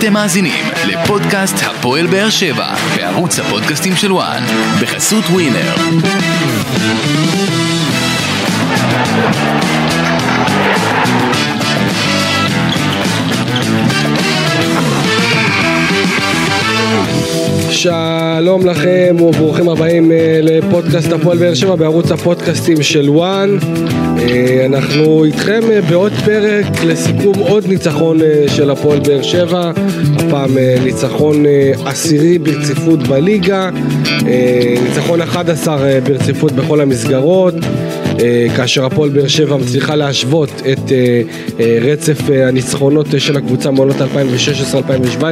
אתם מאזינים לפודקאסט הפועל באר שבע בערוץ הפודקאסטים של וואן בחסות ווינר. שלום לכם וברוכים הבאים אה, לפודקאסט הפועל באר שבע בערוץ הפודקאסטים של וואן. אה, אנחנו איתכם אה, בעוד פרק לסיכום עוד ניצחון של הפועל באר שבע, הפעם ניצחון עשירי ברציפות בליגה, ניצחון 11 ברציפות בכל המסגרות. אה, כאשר הפועל באר שבע מצליחה להשוות את אה, אה, רצף הניצחונות של הקבוצה מעונות 2016-2017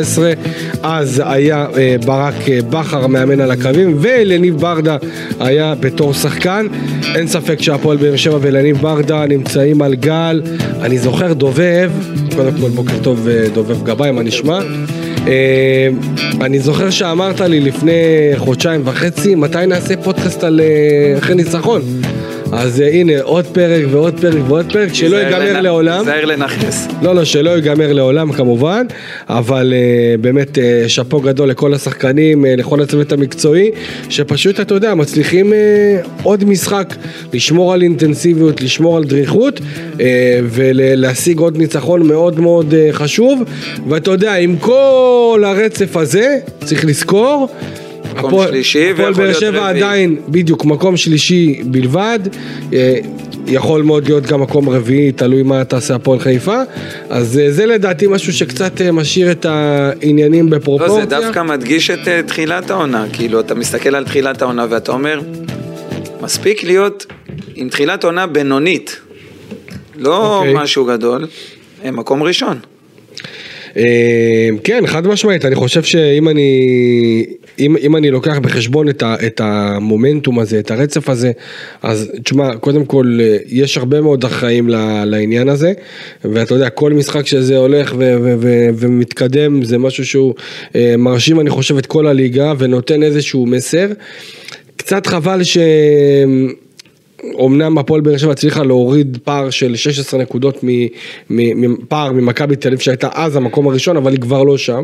אז היה ברק בכר מאמן על הקווים ולניב ברדה היה בתור שחקן. אין ספק שהפועל באר שבע ולניב ברדה נמצאים על גל. אני זוכר דובב קודם כל בוקר טוב דובב גבאי מה נשמע? אני זוכר שאמרת לי לפני חודשיים וחצי מתי נעשה פודקאסט על אחרי ניצחון אז אה, הנה, עוד פרק ועוד פרק ועוד פרק, שלא ייגמר לעולם. תיזהר לנכס. לא, לא, שלא ייגמר לעולם כמובן, אבל uh, באמת uh, שאפו גדול לכל השחקנים, uh, לכל הצוות המקצועי, שפשוט, אתה יודע, מצליחים uh, עוד משחק לשמור על אינטנסיביות, לשמור על דריכות, uh, ולהשיג עוד ניצחון מאוד מאוד uh, חשוב, ואתה יודע, עם כל הרצף הזה, צריך לזכור, מקום שלישי. הפועל באר שבע עדיין, בדיוק, מקום שלישי בלבד. אה, יכול מאוד להיות גם מקום רביעי, תלוי מה תעשה הפועל חיפה. אז אה, זה לדעתי משהו שקצת אה, משאיר את העניינים בפרופורציה. לא, זה דווקא מדגיש את תחילת העונה. כאילו, אתה מסתכל על תחילת העונה ואתה אומר, מספיק להיות עם תחילת עונה בינונית. לא okay. אוקיי. משהו גדול, מקום ראשון. כן, חד משמעית, אני חושב שאם אני, אם, אם אני לוקח בחשבון את, ה, את המומנטום הזה, את הרצף הזה, אז תשמע, קודם כל, יש הרבה מאוד אחראים לעניין הזה, ואתה יודע, כל משחק שזה הולך ו, ו, ו, ומתקדם, זה משהו שהוא אה, מרשים, אני חושב, את כל הליגה, ונותן איזשהו מסר. קצת חבל ש... אמנם הפועל באר שבע הצליחה להוריד פער של 16 נקודות מפער ממכבי תל אביב שהייתה אז המקום הראשון אבל היא כבר לא שם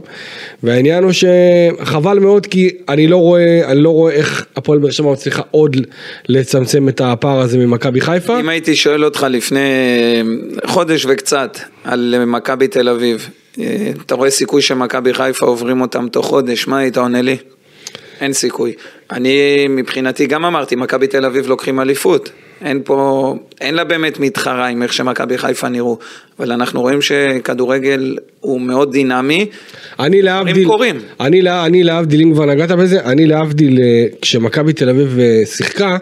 והעניין הוא שחבל מאוד כי אני לא רואה, אני לא רואה איך הפועל באר שבע מצליחה עוד לצמצם את הפער הזה ממכבי חיפה. אם הייתי שואל אותך לפני חודש וקצת על מכבי תל אביב אתה רואה סיכוי שמכבי חיפה עוברים אותם תוך חודש מה היית עונה לי? אין סיכוי. אני מבחינתי גם אמרתי, מכבי תל אביב לוקחים אליפות. אין פה, אין לה באמת מתחרה עם איך שמכבי חיפה נראו, אבל אנחנו רואים שכדורגל הוא מאוד דינמי, אני להבדיל, אני, לה, אני להבדיל, אם כבר נגעת בזה, אני להבדיל, אה, כשמכבי תל אביב אה, שיחקה,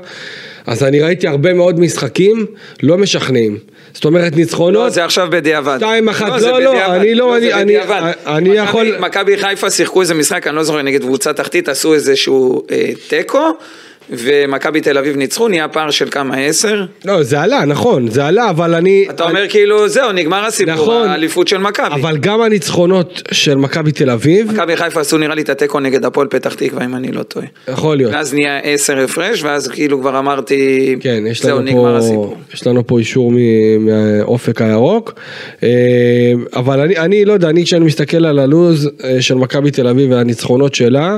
אז אני ראיתי הרבה מאוד משחקים לא משכנעים. זאת אומרת ניצחונות. לא, זה עכשיו בדיעבד. שתיים אחת, לא, לא, לא, אני לא, אני, אני, אני יכול... מכבי חיפה שיחקו איזה משחק, אני לא זוכר, נגד קבוצה תחתית, עשו איזשהו אה, תיקו. ומכבי תל אביב ניצחו, נהיה פער של כמה, עשר? לא, זה עלה, נכון, זה עלה, אבל אני... אתה אומר כאילו, זהו, נגמר הסיפור, נכון, האליפות של מכבי. אבל גם הניצחונות של מכבי תל אביב... מכבי חיפה עשו נראה לי את התיקו נגד הפועל פתח תקווה, אם אני לא טועה. יכול להיות. ואז נהיה עשר הפרש, ואז כאילו כבר אמרתי, כן, יש זהו, נגמר פה, הסיפור. יש לנו פה אישור מהאופק הירוק, אה, אבל אני, אני לא יודע, אני כשאני מסתכל על הלוז אה, של מכבי תל אביב והניצחונות שלה,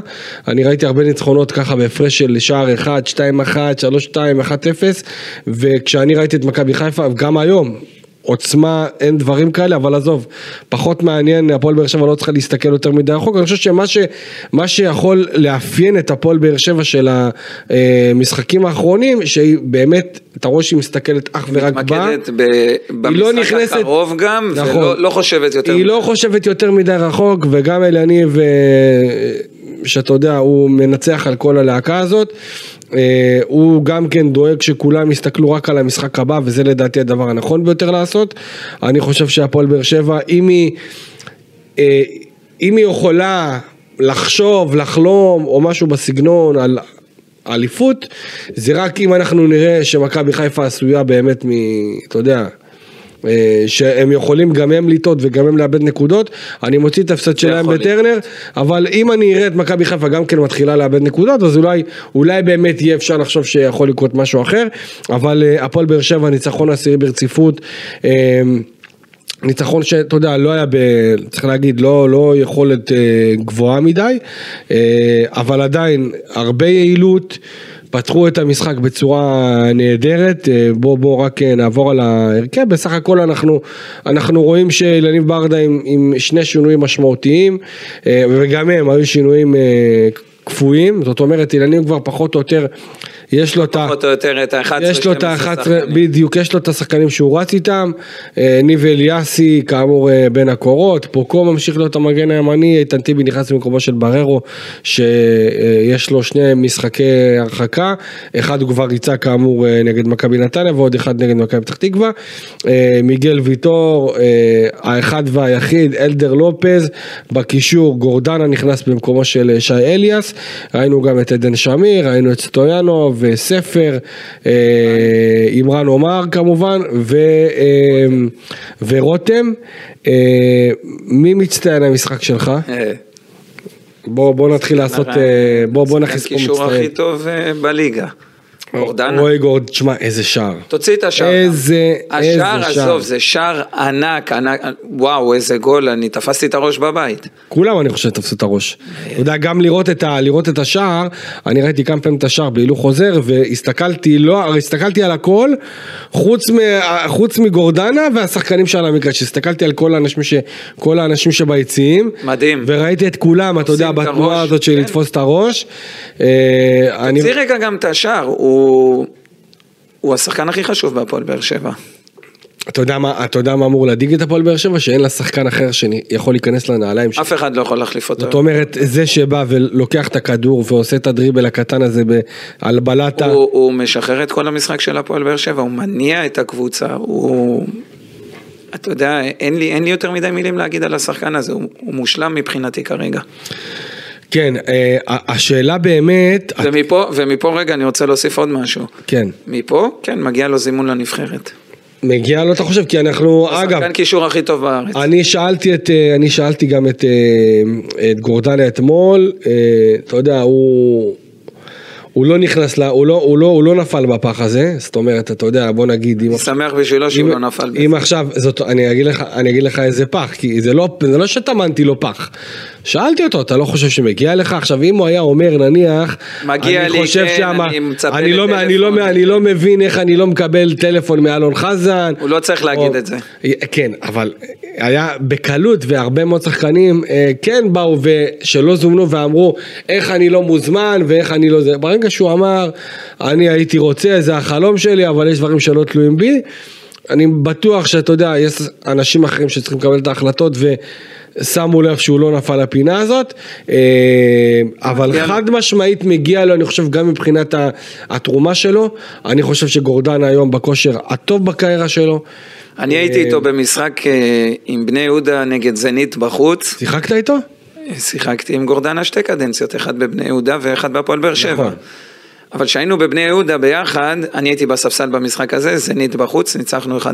אני ראיתי הרבה ניצחונות ככה בהפרש של שער 1, 2, 1, 3, 2, 1, 0 וכשאני ראיתי את מכבי חיפה, גם היום, עוצמה, אין דברים כאלה, אבל עזוב, פחות מעניין, הפועל באר שבע לא צריכה להסתכל יותר מדי רחוק, אני חושב שמה ש, שיכול לאפיין את הפועל באר שבע של המשחקים האחרונים, שהיא באמת, אתה רואה שהיא מסתכלת אך ורק בה, מתמקדת במשחק לא נכנסת, הקרוב גם, נכון, ולא לא חושבת יותר היא מדי. לא חושבת יותר מדי רחוק, וגם אליניב, שאתה יודע, הוא מנצח על כל הלהקה הזאת. אה, הוא גם כן דואג שכולם יסתכלו רק על המשחק הבא וזה לדעתי הדבר הנכון ביותר לעשות. אני חושב שהפועל באר שבע אם היא, אה, אם היא יכולה לחשוב, לחלום או משהו בסגנון על אליפות זה רק אם אנחנו נראה שמכבי חיפה עשויה באמת מ... אתה יודע שהם יכולים גם הם לטעות וגם הם לאבד נקודות, אני מוציא את ההפסד שלהם בטרנר, אבל אם אני אראה את מכבי חיפה גם כן מתחילה לאבד נקודות, אז אולי, אולי באמת יהיה אפשר לחשוב שיכול לקרות משהו אחר, אבל אה, הפועל באר שבע ניצחון עשירי ברציפות. אה, ניצחון שאתה יודע, לא היה, ב, צריך להגיד, לא, לא יכולת אה, גבוהה מדי, אה, אבל עדיין הרבה יעילות, פתחו את המשחק בצורה נהדרת, אה, בואו בוא רק אה, נעבור על ההרכב, בסך הכל אנחנו, אנחנו רואים שאילניב ברדה עם, עם שני שינויים משמעותיים, אה, וגם הם היו שינויים קפואים, זאת אומרת אילניב כבר פחות או יותר יש לו את ה... פחות או יותר את ה-11, יש לו את ה-11, בדיוק, יש לו את השחקנים שהוא רץ איתם, אה, ניב אליאסי כאמור אה, בין הקורות, פוקו ממשיך להיות המגן הימני, איתן טיבי נכנס במקומו של בררו, שיש לו שני משחקי הרחקה, אחד הוא כבר ריצה כאמור אה, נגד מכבי נתניה ועוד אחד נגד מכבי פתח תקווה, מיגל ויטור, האחד והיחיד, אלדר לופז, בקישור גורדנה נכנס במקומו של שי אליאס, ראינו גם את עדן שמיר, ראינו את סטויאנוב, וספר, אימרן עומר כמובן, ו, ורותם. מי מצטיין המשחק שלך? בוא, בוא נתחיל לעשות, בוא, בוא נכניס פה מצטיין. הקישור הכי טוב בליגה. גורדנה. רועי גורד, תשמע, איזה שער. תוציא את השער. איזה, איזה שער. השער, עזוב, זה שער ענק, ענק, וואו, איזה גול, אני תפסתי את הראש בבית. כולם, אני חושב, תפסו את הראש. אתה יודע, גם לראות את, ה, לראות את השער, אני ראיתי כמה פעמים את השער בהילוך חוזר, והסתכלתי, לא, הסתכלתי על הכל, חוץ, מ, חוץ מגורדנה והשחקנים שעל המגרש, הסתכלתי על כל האנשים, ש, כל האנשים שביציעים. מדהים. וראיתי את כולם, אתה יודע, בתנועה הזאת של כן. לתפוס את הראש. תוציא אני... רגע גם את השער, הוא... הוא, השחקן הכי חשוב בהפועל באר שבע. אתה יודע מה, אתה יודע מה אמור להדאיג את הפועל באר שבע? שאין לה שחקן אחר שיכול להיכנס לנעליים אף אחד לא יכול להחליף אותו. זאת אומרת, זה שבא ולוקח את הכדור ועושה את הדריבל הקטן הזה על בלטה. הוא, הוא משחרר את כל המשחק של הפועל באר שבע, הוא מניע את הקבוצה, הוא... אתה יודע, אין לי, אין לי יותר מדי מילים להגיד על השחקן הזה, הוא, הוא מושלם מבחינתי כרגע. כן, אה, השאלה באמת... ומפה, את... ומפה רגע אני רוצה להוסיף עוד משהו. כן. מפה, כן, מגיע לו זימון לנבחרת. מגיע לו, אתה חושב? כי אנחנו, אגב... השחקן קישור הכי טוב בארץ. אני שאלתי, את, אה, אני שאלתי גם את, אה, את גורדנה אתמול, אתה יודע, הוא... הוא לא נכנס, לה, הוא, לא, הוא, לא, הוא לא נפל בפח הזה, זאת אומרת, אתה יודע, בוא נגיד, אני שמח בשבילו שהוא לא נפל. אם עכשיו, זאת, אני, אגיד לך, אני אגיד לך איזה פח, כי זה לא, זה לא שטמנתי לו פח. שאלתי אותו, אתה לא חושב שמגיע לך? עכשיו, אם הוא היה אומר, נניח, מגיע לי, חושב כן, שמה, אני מצפה אני לא, אני, לא, אני לא מבין איך אני לא מקבל טלפון מאלון חזן. הוא לא צריך להגיד או, את זה. כן, אבל היה בקלות, והרבה מאוד שחקנים אה, כן באו ושלא זומנו ואמרו, איך אני לא מוזמן ואיך אני לא זה. ברגע שהוא אמר, אני הייתי רוצה, זה החלום שלי, אבל יש דברים שלא תלויים בי. אני בטוח שאתה יודע, יש אנשים אחרים שצריכים לקבל את ההחלטות ושמו לב שהוא לא נפל לפינה הזאת, אה, אבל חד משמעית מגיע לו, אני חושב גם מבחינת התרומה שלו, אני חושב שגורדן היום בכושר הטוב בקריירה שלו. אני הייתי איתו במשחק אה, עם בני יהודה נגד זנית בחוץ. שיחקת איתו? שיחקתי עם גורדנה שתי קדנציות, אחד בבני יהודה ואחד בהפועל באר שבע. נכון. אבל כשהיינו בבני יהודה ביחד, אני הייתי בספסל במשחק הזה, זנית בחוץ, ניצחנו 1-0.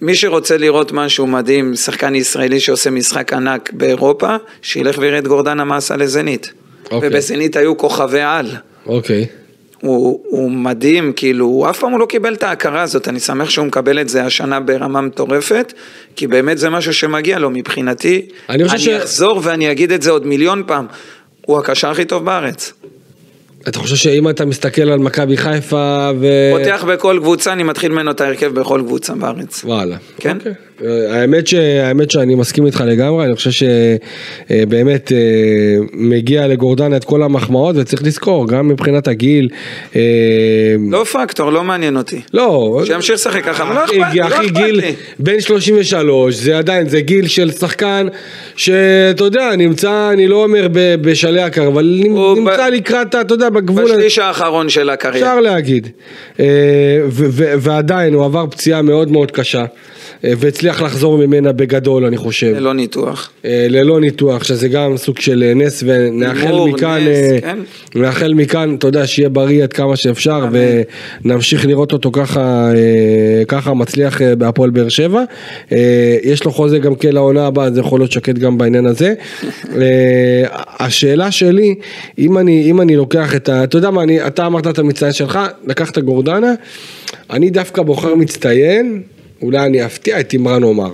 מי שרוצה לראות משהו מדהים, שחקן ישראלי שעושה משחק ענק באירופה, שילך ויראה את גורדנה מה עשה לזנית. אוקיי. ובזנית היו כוכבי על. אוקיי. הוא, הוא מדהים, כאילו, הוא אף פעם הוא לא קיבל את ההכרה הזאת, אני שמח שהוא מקבל את זה השנה ברמה מטורפת, כי באמת זה משהו שמגיע לו מבחינתי. אני, אני ש... אחזור ואני אגיד את זה עוד מיליון פעם, הוא הקשר הכי טוב בארץ. אתה חושב שאם אתה מסתכל על מכבי חיפה ו... פותח בכל קבוצה, אני מתחיל ממנו את ההרכב בכל קבוצה בארץ. וואלה. כן? אוקיי. האמת, ש... האמת שאני מסכים איתך לגמרי, אני חושב שבאמת אה, מגיע לגורדנה את כל המחמאות וצריך לזכור, גם מבחינת הגיל. אה, לא פקטור, לא מעניין אותי. לא. שימשיך לשחק ככה, אבל לא אכפת לי. אחי גיל בין 33, זה עדיין, זה גיל של שחקן שאתה יודע, נמצא, אני לא אומר בשלהי הקר, אבל נמצא לקראת, אתה יודע, בגבול... בשליש האחרון של הקריירה. אפשר להגיד. אה, ועדיין, הוא עבר פציעה מאוד מאוד קשה. אה, והצליח לחזור ממנה בגדול, אני חושב. ללא ניתוח. אה, ללא ניתוח, שזה גם סוג של נס, ונאחל מכאן, נס, כן? נאחל מכאן, אתה יודע, שיהיה בריא עד כמה שאפשר, ונמשיך לראות אותו ככה, ככה מצליח בהפועל באר שבע. יש לו חוזה גם כן לעונה הבאה, זה יכול להיות שקט גם בעניין הזה. השאלה שלי, אם אני, אם אני לוקח את ה... אתה יודע מה, אני, אתה אמרת את המצטיין שלך, לקחת גורדנה, אני דווקא בוחר מצטיין. אולי אני אפתיע את אימרן עומר.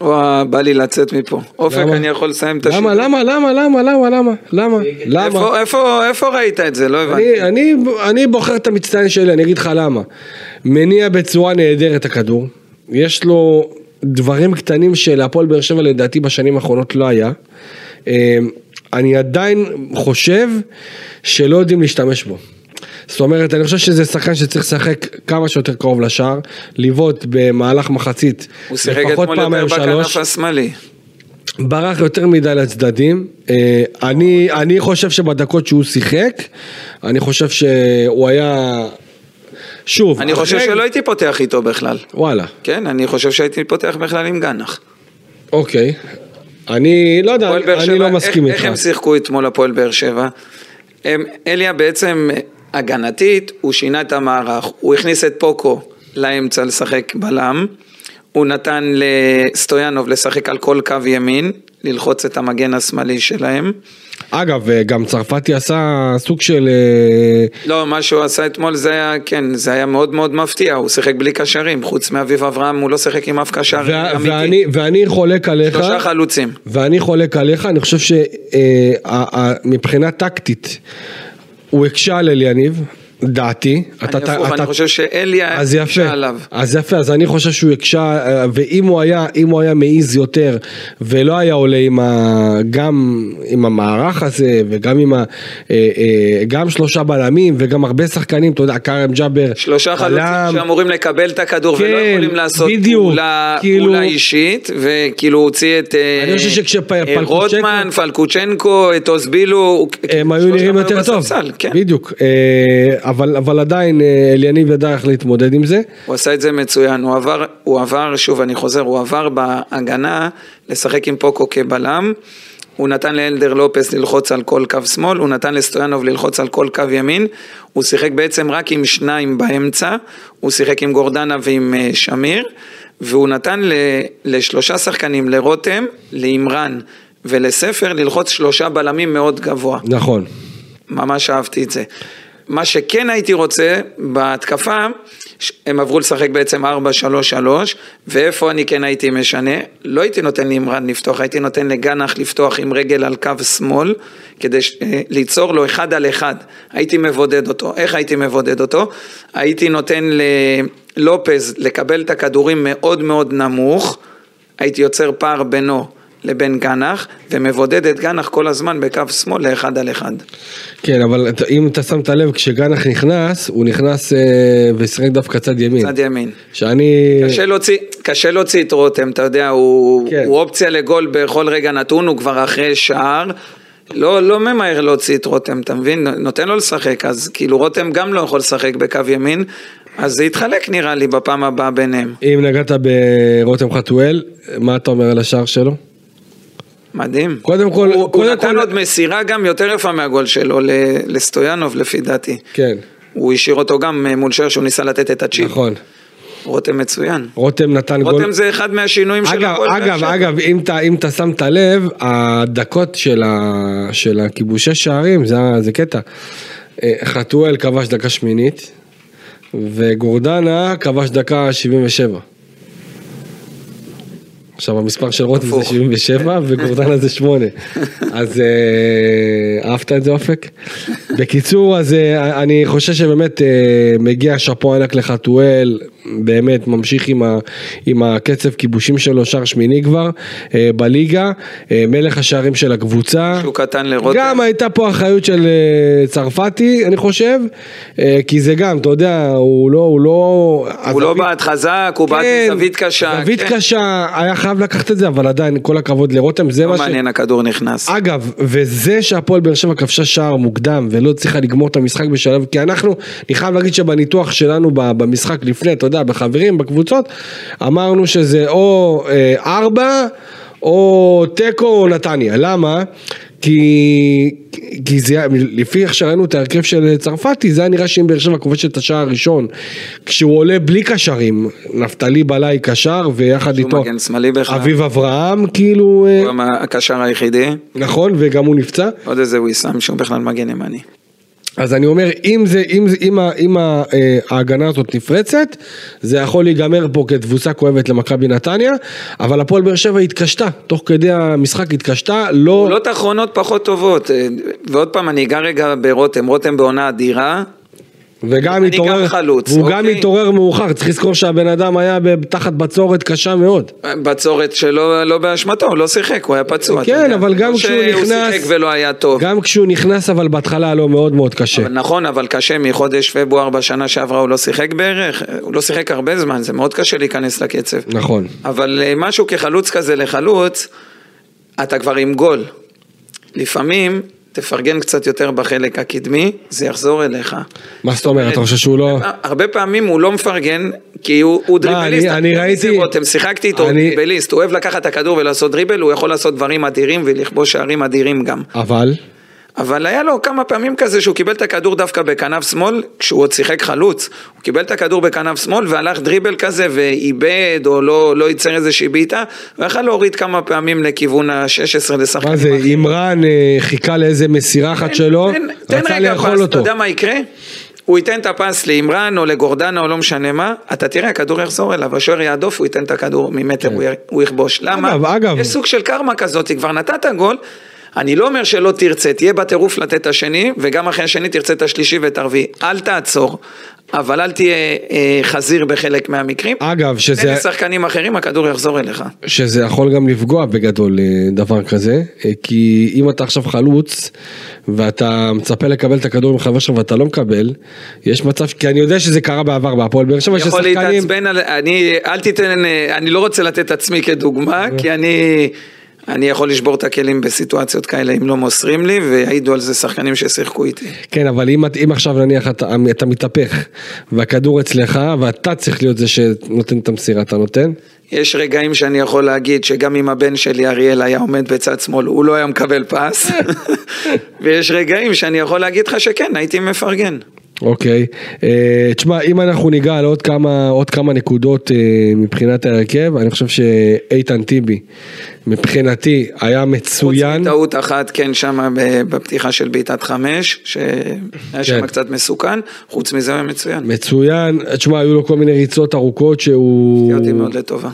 וואו, בא לי לצאת מפה. אופק, למה? אני יכול לסיים את השידור? למה, למה, למה, למה, למה, למה, למה, למה? איפה- איפה- איפה ראית את זה? לא הבנתי. אני, אני, אני בוחר את המצטיין שלי, אני אגיד לך למה. מניע בצורה נהדרת הכדור, יש לו דברים קטנים שלהפועל באר שבע לדעתי בשנים האחרונות לא היה. אה, אני עדיין חושב שלא יודעים להשתמש בו. זאת אומרת, אני חושב שזה שחקן שצריך לשחק כמה שיותר קרוב לשער, לבעוט במהלך מחצית, הוא שיחק לפחות אתמול יותר שלוש. בכנף השמאלי. ברח יותר מדי לצדדים, אה, אני, אני חושב שבדקות שהוא שיחק, אני חושב שהוא היה, שוב, אני חושב אחרי- שלא הייתי פותח איתו בכלל. וואלה, כן, אני חושב שהייתי פותח בכלל עם גנח. אוקיי, אני לא יודע, אני שבע, לא מסכים איך, איתך, איך הם שיחקו אתמול הפועל באר שבע? הם, אליה בעצם הגנתית, הוא שינה את המערך, הוא הכניס את פוקו לאמצע לשחק בלם, הוא נתן לסטויאנוב לשחק על כל קו ימין, ללחוץ את המגן השמאלי שלהם. אגב, אה, גם צרפתי עשה סוג של, אה, לא, מה שהוא עשה אתמול זה היה, כן, זה היה מאוד מאוד מפתיע, הוא שיחק בלי קשרים, חוץ מאביב אברהם הוא לא שיחק עם אף קשר אמיתי. ואני, ואני חולק עליך, שלושה חלוצים. ואני חולק עליך, אני חושב שמבחינה טקטית, הוא הקשה על אליניב, דעתי. אני הפוך, אני חושב שאליה אז יפה, הקשה עליו. אז יפה, אז אני חושב שהוא הקשה, אה, ואם הוא היה, אם הוא היה מעיז יותר, ולא היה עולה עם ה... גם עם המערך הזה, וגם עם ה... אה, אה, גם שלושה בלמים, וגם הרבה שחקנים, אתה יודע, כרם ג'אבר, שלושה חלוצים. שאמורים לקבל את הכדור ולא כן, יכולים לעשות בדיוק, פעולה, כאילו- פעולה אישית, וכאילו הוציא את רוטמן, פלקוצ'נקו, את אוזבילו, הוא- הם היו נראים יותר טוב, בספסל, כן. בדיוק, אבל, אבל עדיין אה, אליניב ידע איך להתמודד עם זה, הוא עשה את זה מצוין, הוא עבר, הוא עבר, שוב אני חוזר, הוא עבר בהגנה לשחק עם פוקו כבלם, הוא נתן לאלדר לופס ללחוץ על כל קו שמאל, הוא נתן לסטויאנוב ללחוץ על כל קו ימין, הוא שיחק בעצם רק עם שניים באמצע, הוא שיחק עם גורדנה ועם אה, שמיר, והוא נתן ל, לשלושה שחקנים, לרותם, לאמרן ולספר, ללחוץ שלושה בלמים מאוד גבוה. נכון, ממש אהבתי את זה. מה שכן הייתי רוצה, בהתקפה, הם עברו לשחק בעצם 4-3-3, ואיפה אני כן הייתי משנה? לא הייתי נותן לאמרן לפתוח, הייתי נותן לגנח לפתוח עם רגל על קו שמאל, כדי ש- אה, ליצור לו אחד על אחד. הייתי מבודד אותו. איך הייתי מבודד אותו? הייתי נותן ללופז לקבל את הכדורים מאוד מאוד נמוך, הייתי יוצר פער בינו לבין גנח, ומבודד את גנח כל הזמן בקו שמאל לאחד על אחד. כן, אבל אם אתה שמת לב, כשגנח נכנס, הוא נכנס אה, ושיחק דווקא צד ימין, צד ימין. שאני, קשה להוציא, קשה להוציא את רותם, אתה יודע, הוא, כן. הוא אופציה לגול בכל רגע נתון, הוא כבר אחרי שער. לא, לא ממהר להוציא את רותם, אתה מבין? נותן לו לשחק, אז כאילו רותם גם לא יכול לשחק בקו ימין, אז זה יתחלק נראה לי בפעם הבאה ביניהם. אם נגעת ברותם חתואל, מה אתה אומר על השער שלו? מדהים. קודם כל- הוא, קודם הוא נתן כל- עוד מסירה גם יותר יפה מהגול שלו לסטויאנוב לפי דעתי. כן, הוא השאיר אותו גם אה, מול שוער שהוא ניסה לתת את הצ'יפ. נכון. רותם מצוין. רותם נתן גול. רותם זה אחד מהשינויים של הפועל באר אגב, שבע. אגב, אם אתה, אם אתה שמת לב, הדקות של, ה, של הכיבושי שערים, זה, זה קטע. אה, חתואל כבש דקה שמינית, וגורדנה כבש דקה 77. עכשיו המספר של רותם זה הפוך. 77 וגורדנה זה 8. אז אה, אהבת את זה אופק? בקיצור, אז אה, אני חושב שבאמת אה, מגיע שאפו ענק לחתואל, באמת ממשיך עם, ה, עם הקצב כיבושים שלו, שער שמיני כבר בליגה, מלך השערים של הקבוצה. שהוא קטן לרותם. גם הייתה פה אחריות של צרפתי, אני חושב, כי זה גם, אתה יודע, הוא לא, הוא לא... הוא לא בעט חזק, הוא בעט כן, מזווית קשה. זווית כן. קשה, היה חייב לקחת את זה, אבל עדיין, כל הכבוד לרותם, זה לא מה ש... מעניין, הכדור נכנס. אגב, וזה שהפועל באר שבע כבשה שער מוקדם ולא הצליחה לגמור את המשחק בשלב, כי אנחנו, אני חייב להגיד שבניתוח שלנו במשחק לפני, אתה יודע, בחברים, בקבוצות, אמרנו שזה או אה, ארבע, או תיקו או נתניה. למה? כי, כי זה, לפי איך שראינו את ההרכב של צרפתי, זה היה נראה שאם באר שבע כובש את השער הראשון, כשהוא עולה בלי קשרים, נפתלי בלעי קשר, ויחד איתו. אביב אברהם, כאילו, אה, הוא הקשר היחידי. נכון, וגם הוא נפצע. עוד איזה וויסאם שהוא בכלל מגן ימני. אז אני אומר, אם, זה, אם, זה, אם, אם אה, ההגנה הזאת נפרצת, זה יכול להיגמר פה כתבוסה כואבת למכבי נתניה, אבל הפועל באר שבע התקשתה, תוך כדי המשחק התקשתה, לא... פעולות אחרונות פחות טובות, אה, ועוד פעם אני אגע רגע ברותם, רותם בעונה אדירה, וגם התעורר, גם חלוץ, והוא גם אוקיי. התעורר מאוחר, צריך לזכור שהבן אדם היה תחת בצורת קשה מאוד. בצורת שלו לא באשמתו, הוא לא שיחק, הוא היה פצוע. כן. אבל גם לא כשהוא שהוא נכנס- שיחק ולא היה טוב. גם כשהוא נכנס אבל בהתחלה לו מאוד מאוד קשה. אבל נכון, אבל קשה מחודש פברואר בשנה שעברה הוא לא שיחק בערך, הוא לא שיחק הרבה זמן, זה מאוד קשה להיכנס לקצב. נכון. אבל אה, משהו כחלוץ כזה לחלוץ, אתה כבר עם גול. לפעמים תפרגן קצת יותר בחלק הקדמי, זה יחזור אליך. מה זאת אומרת, אתה חושב שהוא לא... הרבה פעמים הוא לא מפרגן, כי הוא, הוא דריבליסט. אני- אני ראיתי- רותם, שיחקתי איתו, הוא דריבליסט, הוא אוהב לקחת את הכדור ולעשות דריבל, הוא יכול לעשות דברים אדירים ולכבוש שערים אדירים גם. אבל? אבל היה לו כמה פעמים כזה שהוא קיבל את הכדור דווקא בכנף שמאל, כשהוא עוד שיחק חלוץ, הוא קיבל את הכדור בכנף שמאל והלך דריבל כזה ואיבד או לא, לא ייצר איזושהי בעיטה, הוא יכל להוריד כמה פעמים לכיוון ה-16 לשחקנים מה זה. אימרן אה, חיכה לאיזה מסירה אחת שלו, תן, תן רצה רגע לאכול פס, אתה אותו. יודע מה יקרה? הוא ייתן את הפס לאימרן או לגורדנה או לא משנה מה, אתה תראה, הכדור יחזור אליו, השוער יהדוף, הוא ייתן את הכדור ממטר, הוא י- הוא יכבוש. למה? כן. אגב, אגב. יש סוג של קרמה כזאת, כבר נתת גול. אני לא אומר שלא תרצה, תהיה בטירוף לתת את השני, וגם אחרי השני תרצה את השלישי ואת הרביעי. אל תעצור, אבל אל תהיה אה, חזיר בחלק מהמקרים. אגב, תן שזה, לשחקנים אחרים, הכדור יחזור אליך. שזה יכול גם לפגוע בגדול אה, דבר כזה, אה, כי אם אתה עכשיו חלוץ ואתה מצפה לקבל את הכדור מחבר שלך ואתה לא מקבל, יש מצב, כי אני יודע שזה קרה בעבר בהפועל באר שבע, יכול ששחקנים, להתעצבן על... אני, אל תיתן... אני לא רוצה לתת עצמי כדוגמה, כי אני... אני יכול לשבור את הכלים בסיטואציות כאלה אם לא מוסרים לי, ויעידו על זה שחקנים ששיחקו איתי. כן, אבל אם, אם עכשיו נניח אתה, אתה מתהפך והכדור אצלך ואתה צריך להיות זה שנותן את המסירה, אתה נותן? יש רגעים שאני יכול להגיד שגם אם הבן שלי אריאל היה עומד בצד שמאל, הוא לא היה מקבל פס. ויש רגעים שאני יכול להגיד לך שכן, הייתי מפרגן. אוקיי, אה, תשמע, אם אנחנו ניגע על עוד כמה, עוד כמה נקודות אה, מבחינת ההרכב, אני חושב שאיתן טיבי, מבחינתי, היה חוץ מצוין. מטעות אחת, כן, שם בפתיחה של בעיטת חמש, שהיה שם כן. קצת מסוכן, חוץ מזה הוא היה מצוין. מצוין, תשמע, היו לו כל מיני ריצות ארוכות שהוא.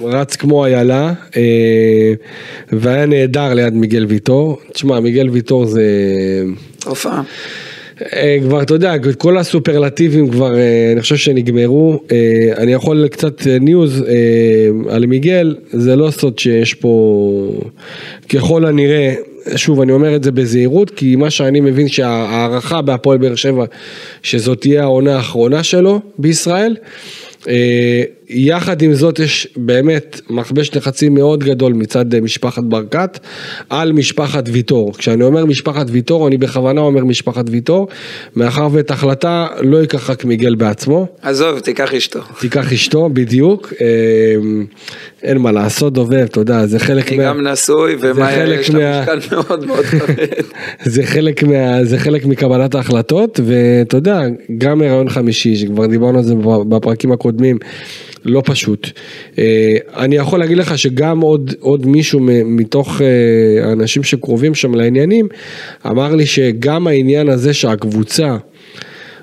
רץ כמו איילה, אה, והיה נהדר ליד מיגל ויטור. תשמע, מיגל ויטור זה... הופעה. אה, כבר, אתה יודע, כל הסופרלטיבים כבר, אה, אני חושב שנגמרו. אה, אני יכול קצת ניוז על מיגל, זה לא סוד שיש פה, ככל הנראה, שוב, אני אומר את זה בזהירות, כי מה שאני מבין שההערכה בהפועל באר שבע, שזאת תהיה העונה האחרונה שלו בישראל. יחד עם זאת יש באמת מכבש לחצים מאוד גדול מצד אה, משפחת ברקת על משפחת ויטור. כשאני אומר משפחת ויטור אני בכוונה אומר משפחת ויטור מאחר ואת ההחלטה לא ייקח רק מיגל בעצמו, עזוב, תיקח אשתו. תיקח אשתו בדיוק, אה, אין מה לעשות דובב, אתה יודע, זה חלק אני גם נשוי, ומה יש לה מה- משקל מאוד מאוד כבד. זה חלק, מה, זה חלק מקבלת ההחלטות, ואתה יודע, גם הריון חמישי, שכבר דיברנו על זה בפרקים הקודמים, לא פשוט. אה, אני יכול להגיד לך שגם עוד, עוד מישהו מתוך אה, האנשים שקרובים שם לעניינים, אמר לי שגם העניין הזה שהקבוצה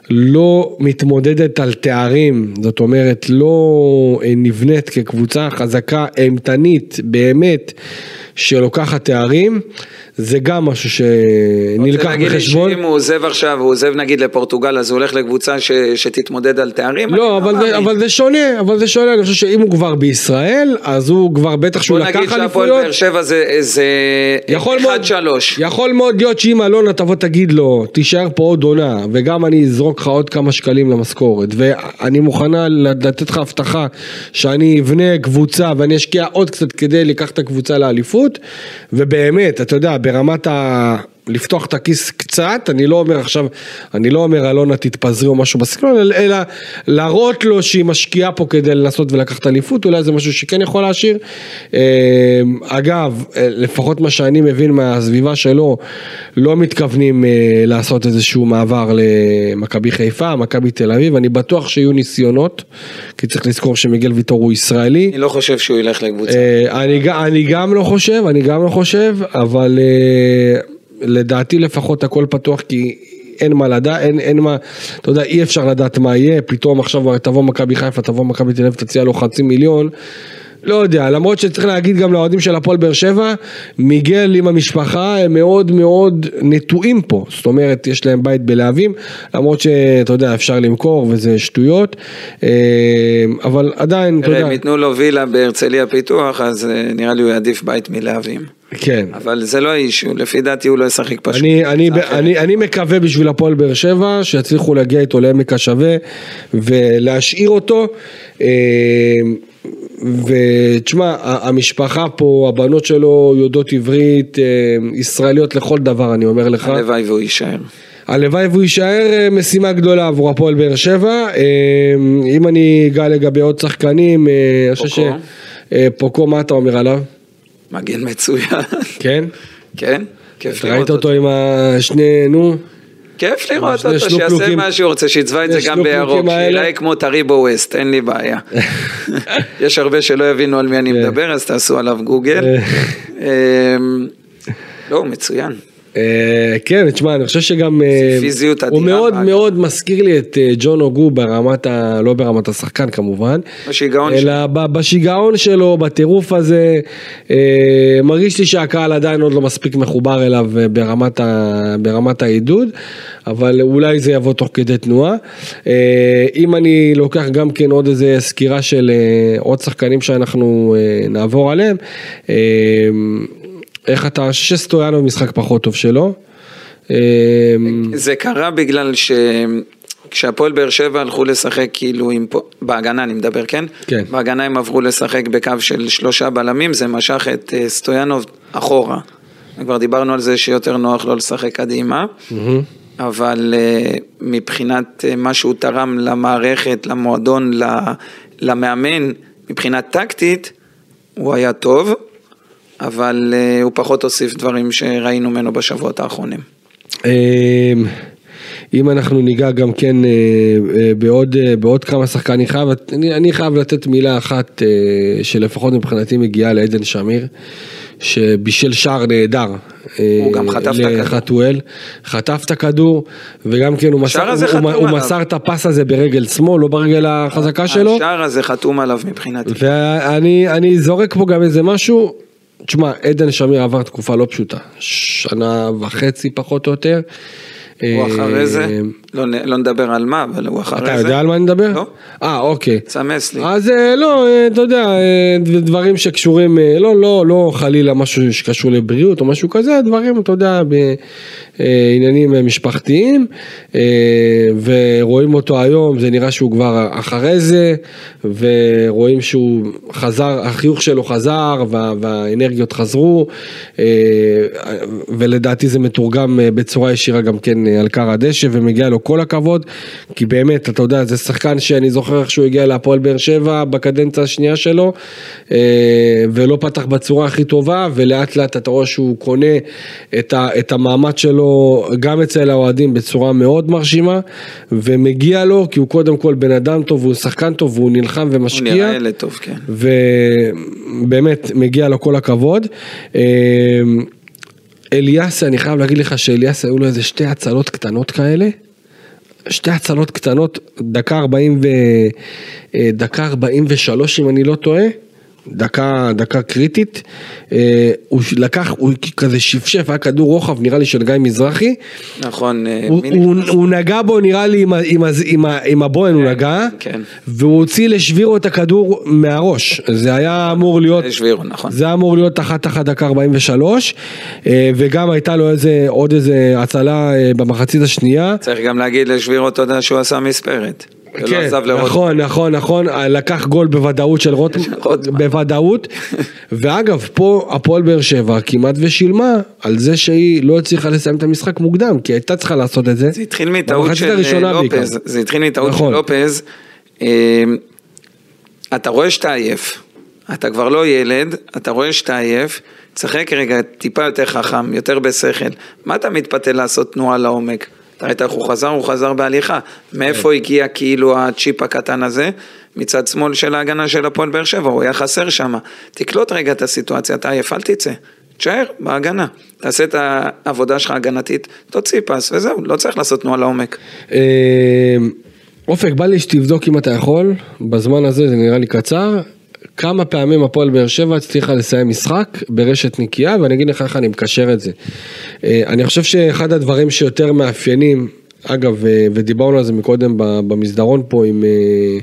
לא מתמודדת על תארים, זאת אומרת לא אה, נבנית כקבוצה חזקה, אימתנית, באמת, שלוקחת תארים, זה גם משהו שנלקח רוצה להגיד לי בחשבון. שאם הוא עוזב עכשיו, הוא עוזב נגיד לפורטוגל, אז הוא הולך לקבוצה ש- שתתמודד על תארים? לא, אבל זה, מאמין. אבל זה שונה, אבל זה שונה, אני חושב שאם הוא כבר בישראל, אז הוא כבר בטח שהוא בוא נגיד לקח שהפועל אליפויות. באר שבע זה- זה יכול מאוד, 1-3. יכול מאוד להיות שאם אלונה תבוא תגיד לו, תישאר פה עוד עונה, וגם אני אזרוק לך עוד כמה שקלים למשכורת, ואני מוכנה לתת לך הבטחה שאני אבנה קבוצה ואני אשקיע עוד קצת כדי לקח את הקבוצה לאליפות, ובאמת, אתה יודע, ברמת ה... לפתוח את הכיס קצת, אני לא אומר עכשיו, אני לא אומר אלונה תתפזרי או משהו בסגנון, אלא- להראות לו שהיא משקיעה פה כדי לנסות ולקחת אליפות, אולי זה משהו שכן יכול להשאיר. אה, אגב, אה, לפחות מה שאני מבין מהסביבה שלו, לא מתכוונים אה, לעשות איזשהו מעבר למכבי חיפה, מכבי תל אביב, אני בטוח שיהיו ניסיונות, כי צריך לזכור שמיגל ויטור הוא ישראלי. אני לא חושב שהוא ילך לקבוצה. אה, אני, אני גם לא חושב, אני גם לא חושב, אבל לדעתי לפחות הכל פתוח כי אין מה לדעת, אין, אין מה, אתה יודע, אי אפשר לדעת מה יהיה, פתאום עכשיו תבוא מכבי חיפה, תבוא מכבי תל אביב, תציע לו חצי מיליון. לא יודע, למרות שצריך להגיד גם לאוהדים של הפועל באר שבע, מיגל עם המשפחה הם מאוד מאוד נטועים פה, זאת אומרת יש להם בית בלהבים, למרות שאתה יודע אפשר למכור וזה שטויות, אה, אבל עדיין, אתה יודע, אם ייתנו לו וילה בהרצליה פיתוח, אז אה, נראה לי הוא יעדיף בית מלהבים. כן. אבל זה לא האישו, לפי דעתי הוא לא ישחק פשוט. אני, אני. אני, אני מקווה בשביל הפועל באר שבע שיצליחו להגיע איתו לעמק השווה ולהשאיר אותו. ותשמע, המשפחה פה, הבנות שלו יודעות עברית, אה, ישראליות לכל דבר, אני אומר לך. הלוואי והוא יישאר. הלוואי והוא יישאר אה, משימה גדולה עבור הפועל באר שבע. אה, אם אני אגע לגבי עוד שחקנים, אני חושב ש... פוקו. מה אתה אומר עליו? מגן מצוין. כן? כן? כיף לראות ראית אותו. אותו עם השני, נו? כיף לראות אותו, שיעשה. מה שהוא רוצה, שיצבע את זה גם בירוק. שיראה כמו טריבו ווסט, אין לי בעיה. יש הרבה שלא יבינו על מי אני כן. מדבר, אז תעשו עליו גוגל. אמ, לא, מצוין. אה, כן, תשמע, אני חושב שגם... אה, פיזיות הוא אדירה מאוד באגף. מאוד מזכיר לי את אה, ג'ון אוגו ברמת ה... לא ברמת השחקן כמובן. בשיגעון אלא ב- בשיגעון שלו, בטירוף הזה. מרגיש לי שהקהל עדיין עוד לא מספיק מחובר אליו ברמת, ה... ברמת העידוד, אבל אולי זה יבוא תוך כדי תנועה. אם אני לוקח גם כן עוד איזה סקירה של עוד שחקנים שאנחנו נעבור עליהם. איך אתה, שסטויאנוב משחק פחות טוב שלו. אה, זה קרה בגלל ש... כשהפועל באר שבע הלכו לשחק כאילו עם... בהגנה אני מדבר, כן? כן. בהגנה הם עברו לשחק בקו של שלושה בלמים, זה משך את אה, סטויאנוב אחורה. כבר דיברנו על זה שיותר נוח לא לשחק קדימה, אבל אה, מבחינת אה, מה שהוא תרם למערכת, למועדון, למאמן, מבחינה טקטית, הוא היה טוב, אבל אה, הוא פחות הוסיף דברים שראינו ממנו בשבועות האחרונים. אמ, אם אנחנו ניגע גם כן אה, אה, בעוד, בעוד כמה שחקנים, אני חייב, אני, אני חייב לתת מילה אחת שלפחות מבחינתי מגיעה לעדן שמיר, שבישל שער נהדר. הוא גם חטף את הכדור. לחתואל, חטף את הכדור, וגם כן הוא מסר, הוא, הוא, הוא. מסר את הפס הזה ברגל שמאל, לא ברגל החזקה שלו. השער הזה חתום עליו מבחינתי. ואני אני זורק פה גם איזה משהו, תשמע, עדן שמיר עבר תקופה לא פשוטה, שנה וחצי פחות או יותר. הוא אחרי זה, אה, לא לא נדבר על מה, אבל הוא אחרי זה. אתה יודע על מה אני מדבר? לא. אה, אוקיי. סמס לי. אז אה, לא, אה, אתה יודע, אה, דברים שקשורים, אה, לא, לא, לא חלילה משהו שקשור לבריאות או משהו כזה, דברים, אתה יודע, בעניינים אה, משפחתיים, אה, ורואים אותו היום, זה נראה שהוא כבר אחרי זה, ורואים שהוא חזר, החיוך שלו חזר, וה, והאנרגיות חזרו, אה, ולדעתי זה מתורגם אה, בצורה ישירה גם כן אה, על קר הדשא, ומגיע לו כל הכבוד, כי באמת, אתה יודע, זה שחקן שאני זוכר איך שהוא הגיע להפועל באר שבע בקדנציה השנייה שלו, אה, ולא פתח בצורה הכי טובה, ולאט לאט אתה רואה שהוא קונה את, ה, את המעמד שלו גם אצל האוהדים בצורה מאוד מרשימה, ומגיע לו, כי הוא קודם כל בן אדם טוב, הוא שחקן טוב, והוא נלחם הוא ומשקיע. נראה ילד טוב, כן. ובאמת מגיע לו כל הכבוד. אה, אליאס, אני חייב להגיד לך שאליאס היו לו איזה שתי הצלות קטנות כאלה. שתי הצלות קטנות, דקה 40 ו... אה, דקה 43 אם אני לא טועה. דקה, דקה קריטית, אה, הוא לקח, הוא כזה שפשף, היה כדור רוחב נראה לי של גיא מזרחי, נכון, אה, הוא, הוא? הוא נגע בו נראה לי עם, עם, עם, עם הבוהן הוא נגע, כן. והוא הוציא לשבירו את הכדור מהראש, זה היה אמור להיות, השבירו, נכון. זה היה אמור להיות אחת אחת דקה 43, אה, וגם הייתה לו איזה, עוד איזה הצלה במחצית השנייה. צריך גם להגיד לשבירו תודה שהוא עשה מספרת. כן. נכון, נכון, נכון, לקח גול בוודאות של רוטמן. בוודאות, ואגב, פה הפועל באר שבע כמעט ושילמה על זה שהיא לא הצליחה לסיים את המשחק מוקדם, כי הייתה צריכה לעשות את זה. זה התחיל מטעות של אה, לופז. זה התחיל מטעות של נכון. לופז. אה, אתה רואה שאתה עייף, אתה כבר לא ילד, אתה רואה שאתה עייף, תשחק רגע טיפה יותר חכם, יותר בשכל. מה אתה מתפתה לעשות תנועה לעומק? אתה ראית איך הוא חזר? הוא חזר בהליכה. מאיפה הגיע כאילו הצ'יפ הקטן הזה? מצד שמאל של ההגנה של הפועל באר שבע, הוא היה חסר שם. תקלוט רגע את הסיטואציה, אתה עייף, אל תצא. תשאר בהגנה. תעשה את העבודה שלך הגנתית, תוציא פס וזהו, לא צריך לעשות תנועה לעומק. אה, אופק, בא לי שתבדוק אם אתה יכול, בזמן הזה זה נראה לי קצר, כמה פעמים הפועל באר שבע הצליחה לסיים משחק ברשת נקייה, ואני אגיד לך איך אני מקשר את זה. אה, אני חושב שאחד הדברים שיותר מאפיינים, אגב, אה, ודיברנו על זה מקודם במסדרון פה עם, אה,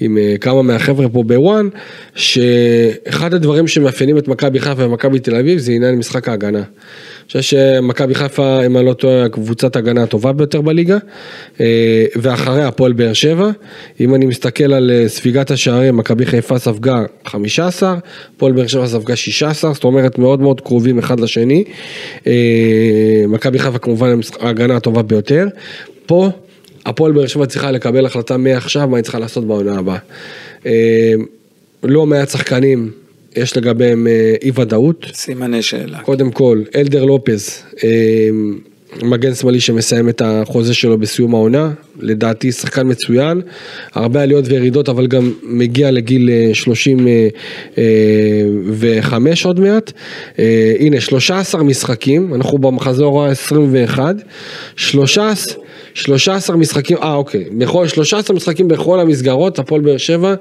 עם כמה מהחבר'ה פה בוואן, שאחד הדברים שמאפיינים את מכבי חיפה ומכבי תל אביב זה עניין משחק ההגנה. חושב שמכבי חיפה, אם אני לא טועה, קבוצת ההגנה הטובה ביותר בליגה, אה, ואחריה הפועל באר שבע. אם אני מסתכל על אה, ספיגת השערים, מכבי חיפה ספגה 15, הפועל באר שבע ספגה 16, זאת אומרת מאוד מאוד קרובים אחד לשני. אה, מכבי חיפה כמובן ההגנה הטובה ביותר. פה הפועל באר שבע צריכה לקבל החלטה מעכשיו מה היא צריכה לעשות בעונה הבאה. אה, לא מעט שחקנים, יש לגביהם אה, אי ודאות. סימני שאלה. קודם כל, אלדר לופז, אה, מגן שמאלי שמסיים את החוזה שלו בסיום העונה, לדעתי שחקן מצוין, הרבה עליות וירידות אבל גם מגיע לגיל אה, 35 עוד מעט. אה, הנה 13 משחקים, אנחנו במחזור ה-21, 13 13 משחקים, אה אוקיי, בכל, 13 משחקים בכל המסגרות, הפועל באר שבע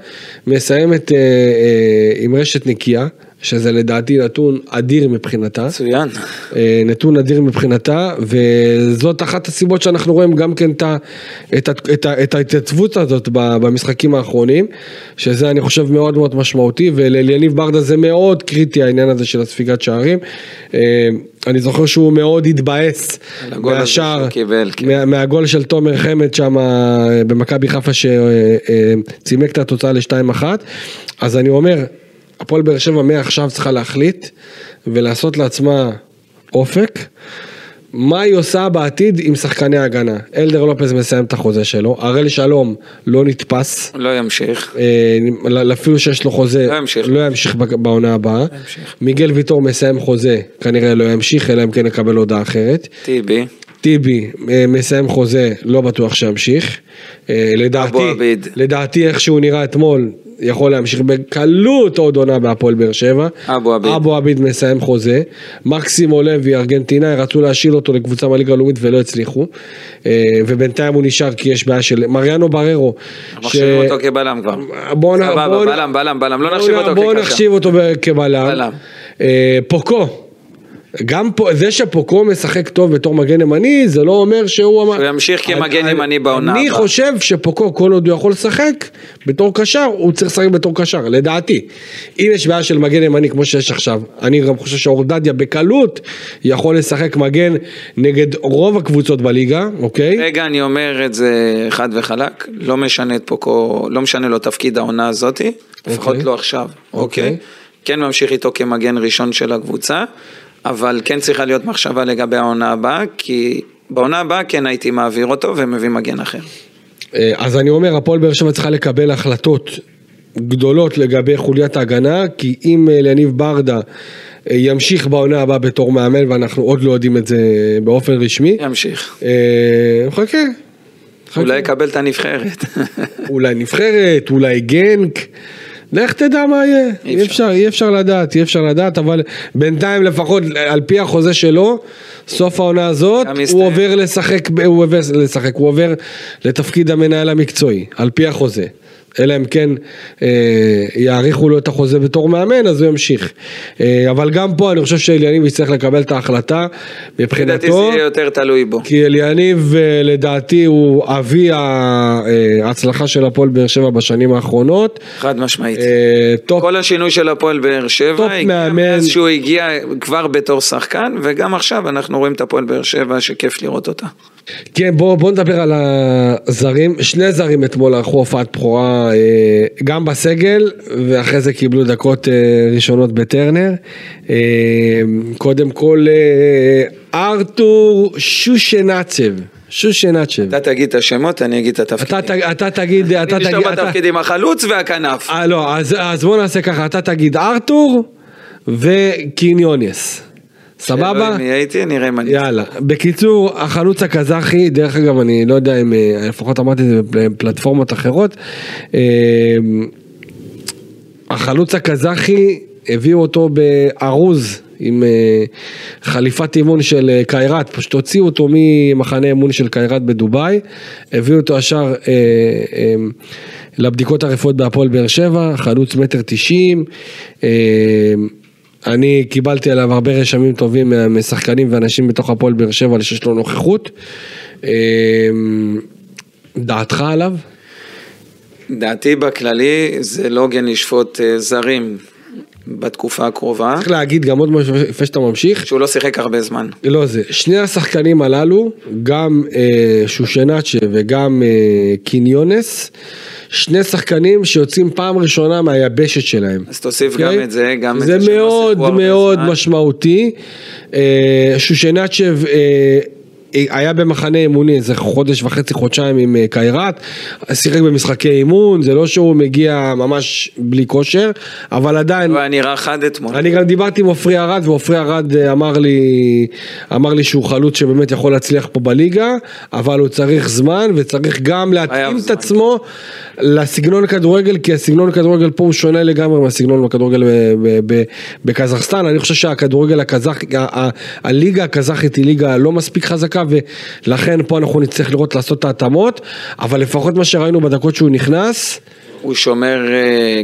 מסיימת אה, אה, עם רשת נקייה, שזה לדעתי נתון אדיר מבחינתה. מצוין. אה, נתון אדיר מבחינתה, וזאת אחת הסיבות שאנחנו רואים גם כן את ההתייצבות הזאת במשחקים האחרונים, שזה אני חושב מאוד מאוד משמעותי, ולאליניב ברדה זה מאוד קריטי העניין הזה של הספיגת שערים. אה, אני זוכר שהוא מאוד התבאס מהשער, קיבל, כן. מה- מהגול של תומר חמד שם במכבי חיפה שצימק את התוצאה ל-2-1, אז אני אומר, הפועל באר שבע מעכשיו צריכה להחליט ולעשות לעצמה אופק. מה היא עושה בעתיד עם שחקני הגנה? אלדר לופז מסיים את החוזה שלו, הראל שלום לא נתפס, לא ימשיך. אה, אפילו שיש לו חוזה, לא ימשיך. לא ימשיך בעונה הבאה. ימשיך. מיגל ויטור מסיים חוזה, כנראה לא ימשיך, אלא אם כן יקבל הודעה אחרת. טיבי. טיבי אה, מסיים חוזה, לא בטוח שימשיך. אה, לדעתי. לדעתי איך שהוא נראה אתמול, יכול להמשיך בקלות עוד עונה בהפועל באר שבע. אבו עביד. אבו עביד מסיים חוזה. מקסימו לוי, ארגנטינאי, רצו להשאיל אותו לקבוצה מהליגה הלאומית ולא הצליחו. אה, ובינתיים הוא נשאר כי יש בעיה של מריאנו בררו. מחשיבים אותו כבלם כבר. בוא נ- סבבה, בוא נ- בלם, בלם, בלם, לא בוא נחשיב אותו בוא כקשר. נחשיב אותו כבלם. בלם. אה, פוקו. גם פה, זה שפוקו משחק טוב בתור מגן ימני, זה לא אומר שהוא... שהוא ימשיך כמגן ימני בעונה אני הבאה. חושב שפוקו, כל עוד הוא יכול לשחק בתור קשר, הוא צריך לשחק בתור קשר, לדעתי. אם יש בעיה של מגן ימני כמו שיש עכשיו, אני גם חושב שאורדדיה בקלות יכול לשחק מגן נגד רוב הקבוצות בליגה, אוקיי? רגע, אני אומר את זה חד וחלק, לא משנה את פוקו, לא משנה לו תפקיד העונה הזאתי, לפחות אוקיי. לא עכשיו, אוקיי. אוקיי? כן ממשיך איתו כמגן ראשון של הקבוצה, אבל כן צריכה להיות מחשבה לגבי העונה הבאה, כי בעונה הבאה כן הייתי מעביר אותו ומביא מגן אחר. אה, אז אני אומר, הפועל באר שבע צריכה לקבל החלטות גדולות לגבי חוליית ההגנה, כי אם אה, יניב ברדה אה, ימשיך בעונה הבאה בתור מאמן, ואנחנו עוד לא יודעים את זה באופן רשמי, ימשיך. אה, חכה. חכה. אולי יקבל את הנבחרת. אולי נבחרת, אולי גנק. לך תדע מה יהיה, אי אפשר. אפשר, אי אפשר לדעת, אי אפשר לדעת, אבל בינתיים לפחות על פי החוזה שלו, סוף העונה הזאת, הוא. עובר לשחק, הוא עובר לשחק, הוא עובר לתפקיד המנהל המקצועי, על פי החוזה. אלא אם כן אה, יאריכו לו את החוזה בתור מאמן, אז הוא ימשיך. אה, אבל גם פה אני חושב שאליניב יצטרך לקבל את ההחלטה לדעתי זה מבחינתו. יהיה יותר תלוי בו. כי אליניב אה, לדעתי הוא אבי אה, ההצלחה של הפועל באר שבע בשנים האחרונות. חד משמעית. אה, טופ, כל השינוי של הפועל באר טופ שבע הגיע מאמן. מאז שהוא הגיע כבר בתור שחקן, וגם עכשיו אנחנו רואים את הפועל באר שבע שכיף לראות אותה. כן בוא, בוא נדבר על הזרים, שני זרים אתמול ערכו הופעת בכורה אה, גם בסגל ואחרי זה קיבלו דקות אה, ראשונות בטרנר. אה, קודם כל ארתור שושנצב, שושנצב. אתה תגיד את השמות, אני אגיד את אתה, התפקידים. ת- אתה תגיד, אתה אני תגיד, נשאר אתה- בתפקידים החלוץ והכנף. אה, לא, אז, אז בוא נעשה ככה, אתה תגיד ארתור וקיניוניס. סבבה? יהיה איתי, נראה אם אני... יאללה. בקיצור, החלוץ הקזחי, דרך אגב, אני לא יודע אם, אה, לפחות אמרתי את זה בפלטפורמות אחרות, אה, החלוץ הקזחי, הביאו אותו בארוז עם אה, חליפת אימון של קיירת, פשוט הוציאו אותו ממחנה אימון של קיירת בדובאי, הביאו אותו ישר אה, אה, לבדיקות הרפואיות בהפועל באר שבע, חלוץ מטר תשעים. אה, אני קיבלתי עליו הרבה רשמים טובים משחקנים ואנשים בתוך הפועל באר שבע שיש לו נוכחות. אה, דעתך עליו? דעתי בכללי זה לא הוגן לשפוט אה, זרים בתקופה הקרובה, צריך להגיד גם עוד משהו לפני שאתה ממשיך. שהוא לא שיחק הרבה זמן. לא זה, שני השחקנים הללו, גם אה, שושנצ'ה וגם אה, קיניונס, שני שחקנים שיוצאים פעם ראשונה מהיבשת שלהם. אז תוסיף אוקיי? גם את זה, גם את זה זה שהם לא מאוד שיחקו הרבה מאוד זמן. משמעותי. אה, שושנצ'ב אה, היה במחנה אימוני איזה חודש וחצי, חודשיים עם אה, קיירת, שיחק במשחקי אימון, זה לא שהוא מגיע ממש בלי כושר, אבל עדיין... הוא היה נראה חד אתמול. אני גם דיברתי עם עופרי ארד, ועופרי ארד אה, אמר לי, אמר לי שהוא חלוץ שבאמת יכול להצליח פה בליגה, אבל הוא צריך זמן, וצריך גם להתאים את זמן. עצמו לסגנון כדורגל, כי הסגנון כדורגל פה הוא שונה לגמרי מהסגנון בכדורגל ב- ב- בקזחסטן. אני חושב שהכדורגל הקזחי, ה- ה- הליגה הקזחית היא ליגה לא מספיק חזקה, ולכן פה אנחנו נצטרך לראות לעשות את ההתאמות, אבל לפחות מה שראינו בדקות שהוא נכנס, הוא שומר אה,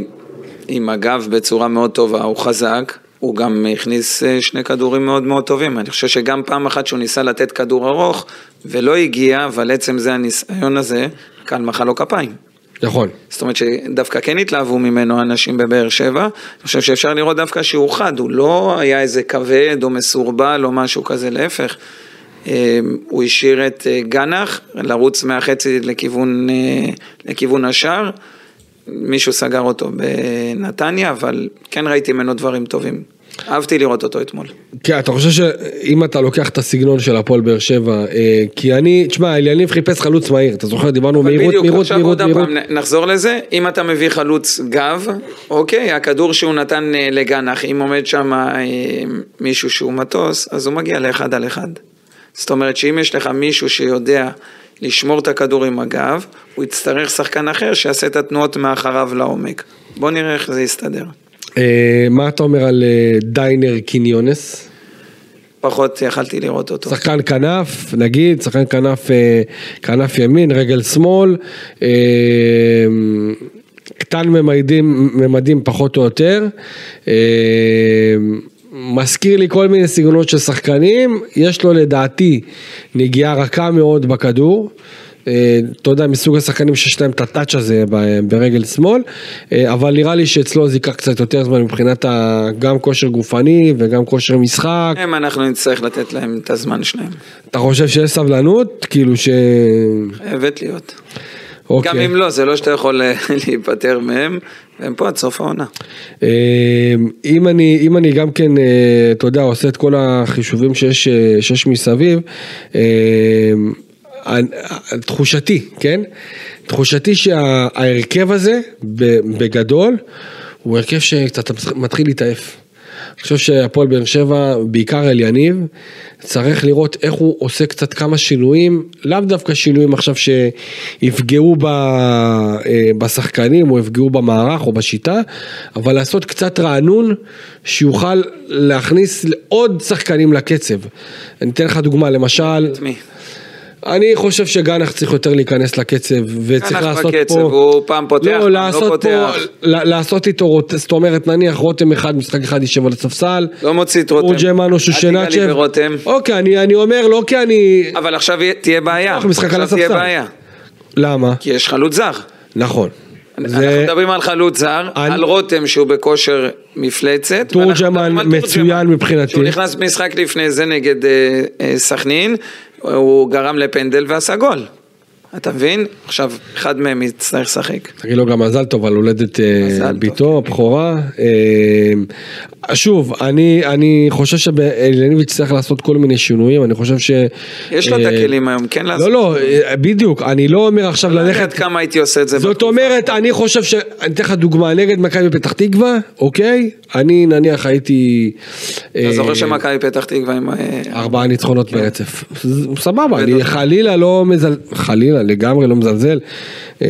עם הגב בצורה מאוד טובה, הוא חזק, הוא גם הכניס אה, שני כדורים מאוד מאוד טובים. אני חושב שגם פעם אחת שהוא ניסה לתת כדור ארוך ולא הגיע, אבל עצם זה הניסיון הזה, קל מחא לו כפיים. נכון. זאת אומרת שדווקא כן התלהבו ממנו אנשים בבאר שבע, אני חושב שאפשר לראות דווקא שהוא חד, הוא לא היה איזה כבד או מסורבל או משהו כזה, להפך. אה, הוא השאיר את אה, גנח לרוץ מהחצי לכיוון, אה, לכיוון השער, מישהו סגר אותו בנתניה, אבל כן ראיתי ממנו דברים טובים. אהבתי לראות אותו אתמול. כן, אתה חושב שאם אתה לוקח את הסגנון של הפועל באר שבע, אה, כי אני, תשמע, אליניב חיפש חלוץ מהיר, אתה זוכר, דיברנו מהירות, בדיוק, מהירות, עכשיו מהירות, עוד מהירות. פעם נחזור לזה, אם אתה מביא חלוץ גב, אוקיי, הכדור שהוא נתן לגנח, אם עומד שם מישהו שהוא מטוס, אז הוא מגיע לאחד על אחד. זאת אומרת שאם יש לך מישהו שיודע לשמור את הכדור עם הגב, הוא יצטרך שחקן אחר שיעשה את התנועות מאחריו לעומק. בוא נראה איך זה יסתדר. אה, מה אתה אומר על אה, דיינר קיניונס? פחות יכלתי לראות אותו. שחקן כנף, נגיד, שחקן כנף, אה, כנף ימין, רגל שמאל, קטן ממדים, ממדים פחות או יותר. מזכיר לי כל מיני סגנונות של שחקנים, יש לו לדעתי נגיעה רכה מאוד בכדור. אה, אתה יודע, מסוג השחקנים שיש להם את הטאץ' הזה ברגל שמאל, אה, אבל נראה לי שאצלו זה ייקח קצת יותר זמן מבחינת ה- גם כושר גופני וגם כושר משחק. הם אנחנו נצטרך לתת להם את הזמן שלהם. אתה חושב שיש סבלנות? כאילו ש... חייבת להיות. אוקיי. גם אם לא, זה לא שאתה יכול אה, להיפטר מהם, והם פה עד סוף העונה. אה, אם אני, אם אני גם כן, אה, אתה יודע, עושה את כל החישובים שיש, אה, שיש מסביב, אני- תחושתי, כן? תחושתי שההרכב הזה, בגדול, הוא הרכב שקצת מתחיל להתעייף. אני חושב שהפועל באר שבע, בעיקר אליניב, צריך לראות איך הוא עושה קצת כמה שינויים, לאו דווקא שינויים עכשיו שיפגעו ב, אה, בשחקנים או יפגעו במערך או בשיטה, אבל לעשות קצת רענון שיוכל להכניס עוד שחקנים לקצב. אני אתן לך דוגמה, למשל, את מי? אני חושב שגנח צריך יותר להיכנס לקצב וצריך גנח לעשות בקצב, פה... הוא פעם פותח, פעם לא פותח. פה, לעשות איתו, זאת אומרת נניח רותם אחד, משחק אחד יישב על הספסל. לא מוציא את רותם. אורג'מן או אל תיגע לי שושנצ'ב. אוקיי, אני אני אומר לא כי אני... אבל עכשיו תהיה בעיה. לפתוח משחק על עכשיו תהיה. בעיה. למה? כי יש חלוץ זר. נכון. אנחנו זה מדברים על חלוץ זר, אני- על רותם שהוא בכושר מפלצת. תורג'מן על מצוין מבחינתי. שהוא נכנס משחק לפני זה נגד אה, אה, סכנין, הוא גרם לפנדל ועשה גול. אתה מבין? עכשיו, אחד מהם יצטרך לשחק. תגיד לו גם מזל טוב על הולדת אה. ביתו, בכורה. אה, שוב, אני, אני חושב שאליניב יצטרך לעשות כל מיני שינויים, אני חושב ש... יש לו את אה, הכלים היום, כן לעשות. לא, לא, בדיוק, אני לא אומר עכשיו לא ללכת... עד כמה הייתי עושה את זה. זאת אומרת, אני חושב ש... אני אתן לך דוגמה, נגד מכבי פתח תקווה, אוקיי? אני נניח הייתי... אתה זוכר שמכבי פתח תקווה עם... ארבעה ניצחונות ברצף. סבבה, אני. חלילה לא מזל... חלילה, לגמרי לא מזלזל. אה,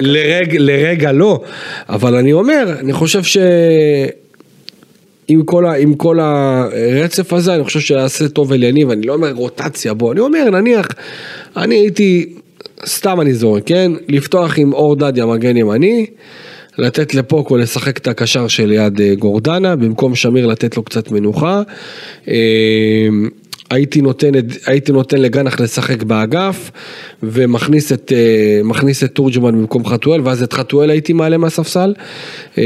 לרג... לרגע לא, אבל אני אומר, אני חושב ש... עם כל, ה, עם כל הרצף הזה, אני חושב שיעשה טוב אליניב, אני לא אומר רוטציה בו, אני אומר, נניח, אני הייתי, סתם אני זורק, כן? לפתוח עם אור דדיה מגן ימני, לתת לפוקו לשחק את הקשר שליד אה, גורדנה, במקום שמיר לתת לו קצת מנוחה. אה, הייתי נותן, הייתי נותן לגנח לשחק באגף ומכניס את, אה, מכניס את תורג'מן במקום חתואל ואז את חתואל הייתי מעלה מהספסל. אה,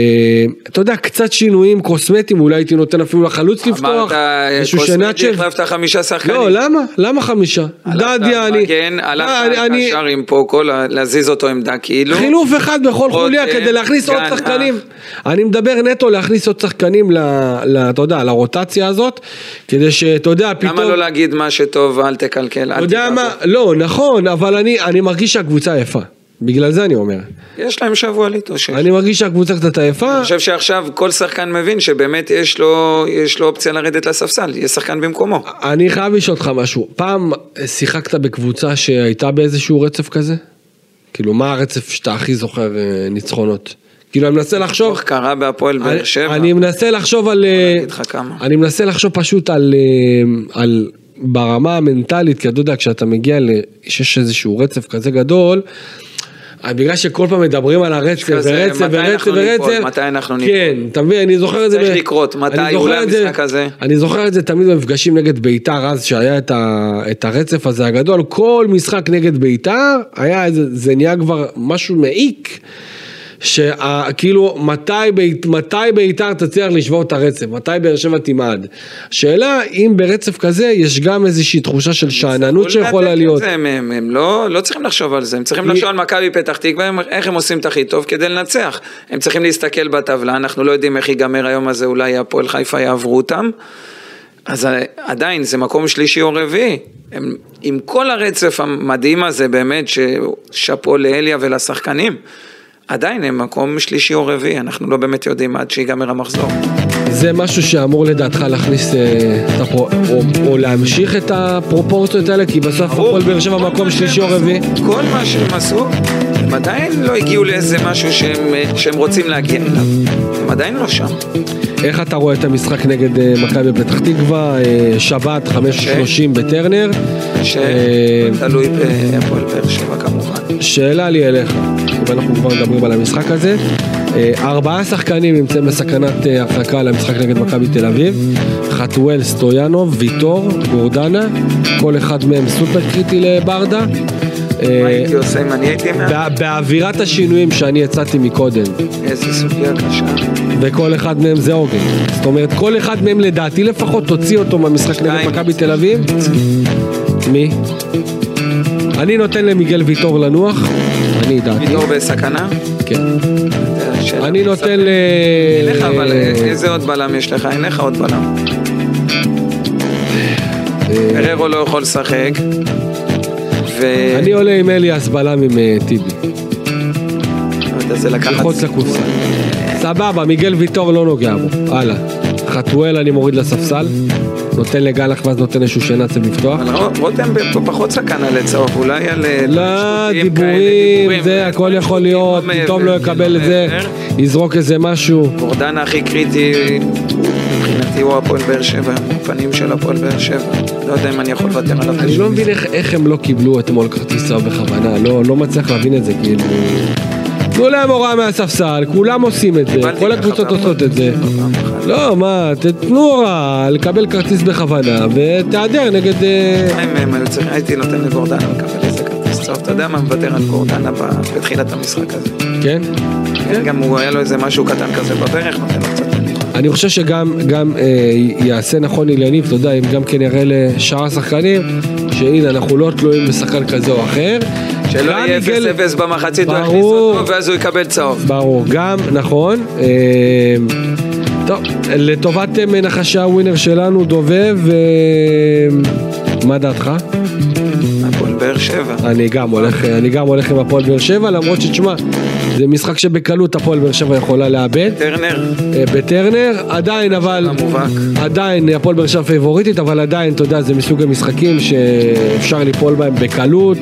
אתה יודע, קצת שינויים קוסמטיים, אולי הייתי נותן אפילו לחלוץ לפתוח. אמרת איזשהו קוסמטי. החלפת חמישה שחקנים. לא, למה? למה חמישה? דדיה, אני... כן, הלכת אני- אני- ישר עם פוקו, להזיז אותו עמדה כאילו. חילוף אחד בכל חוליה כדי להכניס עוד. שחקנים. אני מדבר נטו להכניס עוד שחקנים, ל- ל- אתה יודע, לרוטציה הזאת, כדי שאתה יודע, פתאום... לא להגיד מה שטוב, אל תקלקל, אל תיגע מה. לא, נכון, אבל אני, אני מרגיש שהקבוצה יפה. בגלל זה אני אומר. יש להם שבוע להתאושש. אני מרגיש שהקבוצה קצת עייפה. אני חושב שעכשיו כל שחקן מבין שבאמת יש לו, יש לו אופציה לרדת לספסל, יש שחקן במקומו. אני חייב לשאול אותך משהו. פעם שיחקת בקבוצה שהייתה באיזשהו רצף כזה? כאילו, מה הרצף שאתה הכי זוכר אה, ניצחונות? כאילו, אני מנסה לחשוב... איך קרה בהפועל באר שבע. אני מנסה לחשוב על... אה. אני מנסה לחשוב פשוט על... אה, על... ברמה המנטלית, כי אתה יודע, כשאתה מגיע ל... שיש איזשהו רצף כזה גדול, אה, בגלל שכל פעם מדברים על הרצף, ורצף, מתי ורצף, אנחנו ניפול, ורצף, מתי אנחנו ניפול. כן, אתה מבין, אני זוכר את זה, צריך לקרות, מתי, אולי המשחק הזה? אני זוכר את זה תמיד במפגשים נגד ביתר אז, שהיה את, ה... את הרצף הזה הגדול, כל משחק נגד ביתר, היה איזה, זה נהיה כבר משהו מעיק. שכאילו מתי, בית- מתי ביתר תצליח לשבור את הרצף, מתי באר שבע תימד. שאלה אם ברצף כזה יש גם איזושהי תחושה של שאננות יצטרכו שיכולה להיות. זה, הם, הם, הם לא, לא צריכים לחשוב על זה, הם צריכים מי- לחשוב על מכבי פתח תקווה, איך הם עושים את הכי טוב כדי לנצח. הם צריכים להסתכל בטבלה, אנחנו לא יודעים איך ייגמר היום הזה, אולי הפועל חיפה יעברו אותם. אז ה- עדיין זה מקום שלישי או רביעי. הם, עם כל הרצף המדהים הזה באמת, ששאפו לאליה ולשחקנים, עדיין הם מקום שלישי או רביעי, אנחנו לא באמת יודעים עד שיגמר המחזור. זה משהו שאמור לדעתך להכניס אה, את הפרו... או, או להמשיך את הפרופורציות האלה, כי בסוף הפועל באר שבע מקום שלישי או רביעי. כל מה שהם עשו, הם עדיין לא הגיעו לאיזה משהו שהם, שהם רוצים להגיע אליו. הם עדיין לא שם. איך אתה רואה את המשחק נגד אה, מכבי פתח תקווה, אה, שבת, 5.30 בטרנר? אה, שתלוי בהפועל באר שבע כמובן. שאלה לי אליך, אם אנחנו כבר מדברים על המשחק הזה. אה, ארבעה שחקנים נמצאים בסכנת אה, הרחקה למשחק נגד מכבי תל אביב. חתואל, סטויאנוב, ויטור, גורדנה, כל אחד מהם סופר קריטי לברדה. אה, מה הייתי עושה אם אני הייתי מה... בא- באווירת השינויים שאני הצעתי מקודם, איזה סוגיה קשה. וכל אחד מהם זה עוגן. זאת אומרת, כל אחד מהם לדעתי לפחות תוציא אותו מהמשחק נגד. מכבי תל אביב. מי? אני נותן למיגל ויטור לנוח, אני דעתי. ויטור בסכנה? כן. שאלה. אני נותן ל... אין לך אבל איזה עוד בלם יש לך? אין לך עוד בלם. פררו לא יכול לשחק. אני עולה עם אליאס בלם עם אה, טיבי. מחוץ לקופסה. סבבה, מיגל ויטור לא נוגע בו. הלאה. חתואל אני מוריד לספסל. נותן לגלח ואז נותן איזשהו שנאצל לפתוח. אבל רו- רותם פחות סכנה לצהוב, אולי על... אה, לא, דיבורים, זה הכל יכול להיות, לא פתאום לא יקבל את זה, מעבר. יזרוק איזה משהו. גורדנה הכי קריטי, מבחינתי הוא הפועל באר שבע, הוא הפנים של הפועל באר שבע. לא יודע אם אני יכול לוותר עליו. אני לא מבין איך, איך הם לא קיבלו אתמול כרטיס צהוב בכוונה, לא, לא מצליח להבין את זה, כאילו... תנו להם הוראה מהספסל, כולם עושים את זה, כל הקבוצות. עושות את זה. לא, מה, תתנו הוראה לקבל כרטיס בכוונה ותיעדר נגד... אה, הייתי נותן לגורדנה לקבל איזה כרטיס צהוב. אתה יודע מה, מוותר על גורדנה בתחילת המשחק הזה. כן? כן, גם הוא היה לו איזה משהו קטן כזה בברך, נותן לו קצת. אני חושב שגם גם, אה, יעשה נכון עניינים, אתה יודע, אם גם כן יראה לשאר השחקנים, שהנה, אנחנו לא תלויים בשחקן כזה או אחר. שלא יהיה מיגל- 0-0 במחצית, הוא יכניס. אותו ואז הוא יקבל צהוב. ברור, גם, נכון. אה, טוב, לטובת אה, מנחשי הווינר שלנו, דובב, אה, מה דעתך? הפועל באר שבע. אני גם הולך, אני גם הולך עם הפועל באר שבע, למרות שתשמע, זה משחק שבקלות הפועל באר שבע יכולה לאבד. טרנר, אה, בטרנר, עדיין אבל, המובהק. עדיין הפועל באר שבע פייבוריטית, אבל עדיין, אתה יודע, זה מסוג המשחקים שאפשר ליפול בהם בקלות.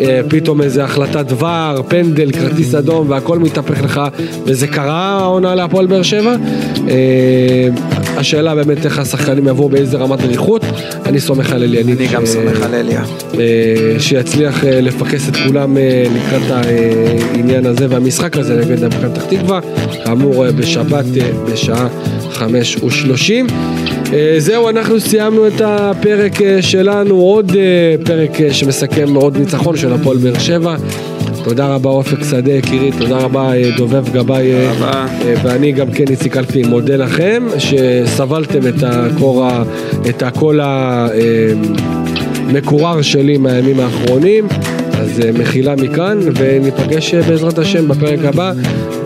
אה, פתאום איזה החלטת דבר, פנדל, כרטיס אדום והכל מתהפך לך וזה קרה העונה להפועל באר שבע. אה, השאלה באמת איך השחקנים יבואו, באיזה רמת דריכות. אני סומך על אליניב. אני גם ש- סומך על אליה. אה, שיצליח אה, לפקס את כולם אה, לקראת העניין הזה והמשחק הזה נגד הפועל פתח תקווה, כאמור אה, בשבת אה, בשעה חמש ושלושים. אה, זהו, אנחנו סיימנו את הפרק אה, שלנו, עוד אה, פרק שמסכם עוד ניצחון של הפועל באר שבע. תודה רבה אופק שדה יקירי, תודה רבה דובב גבאי ואני גם כן איציק קלפי מודה לכם שסבלתם את הקור, את הקול המקורר שלי מהימים האחרונים אז מחילה מכאן וניפגש בעזרת השם בפרק הבא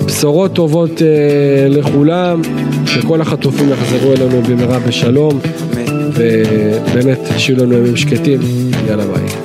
בשורות טובות אה, לכולם שכל החטופים יחזרו אלינו במהרה בשלום. ובאמת שיהיו לנו ימים שקטים יאללה ביי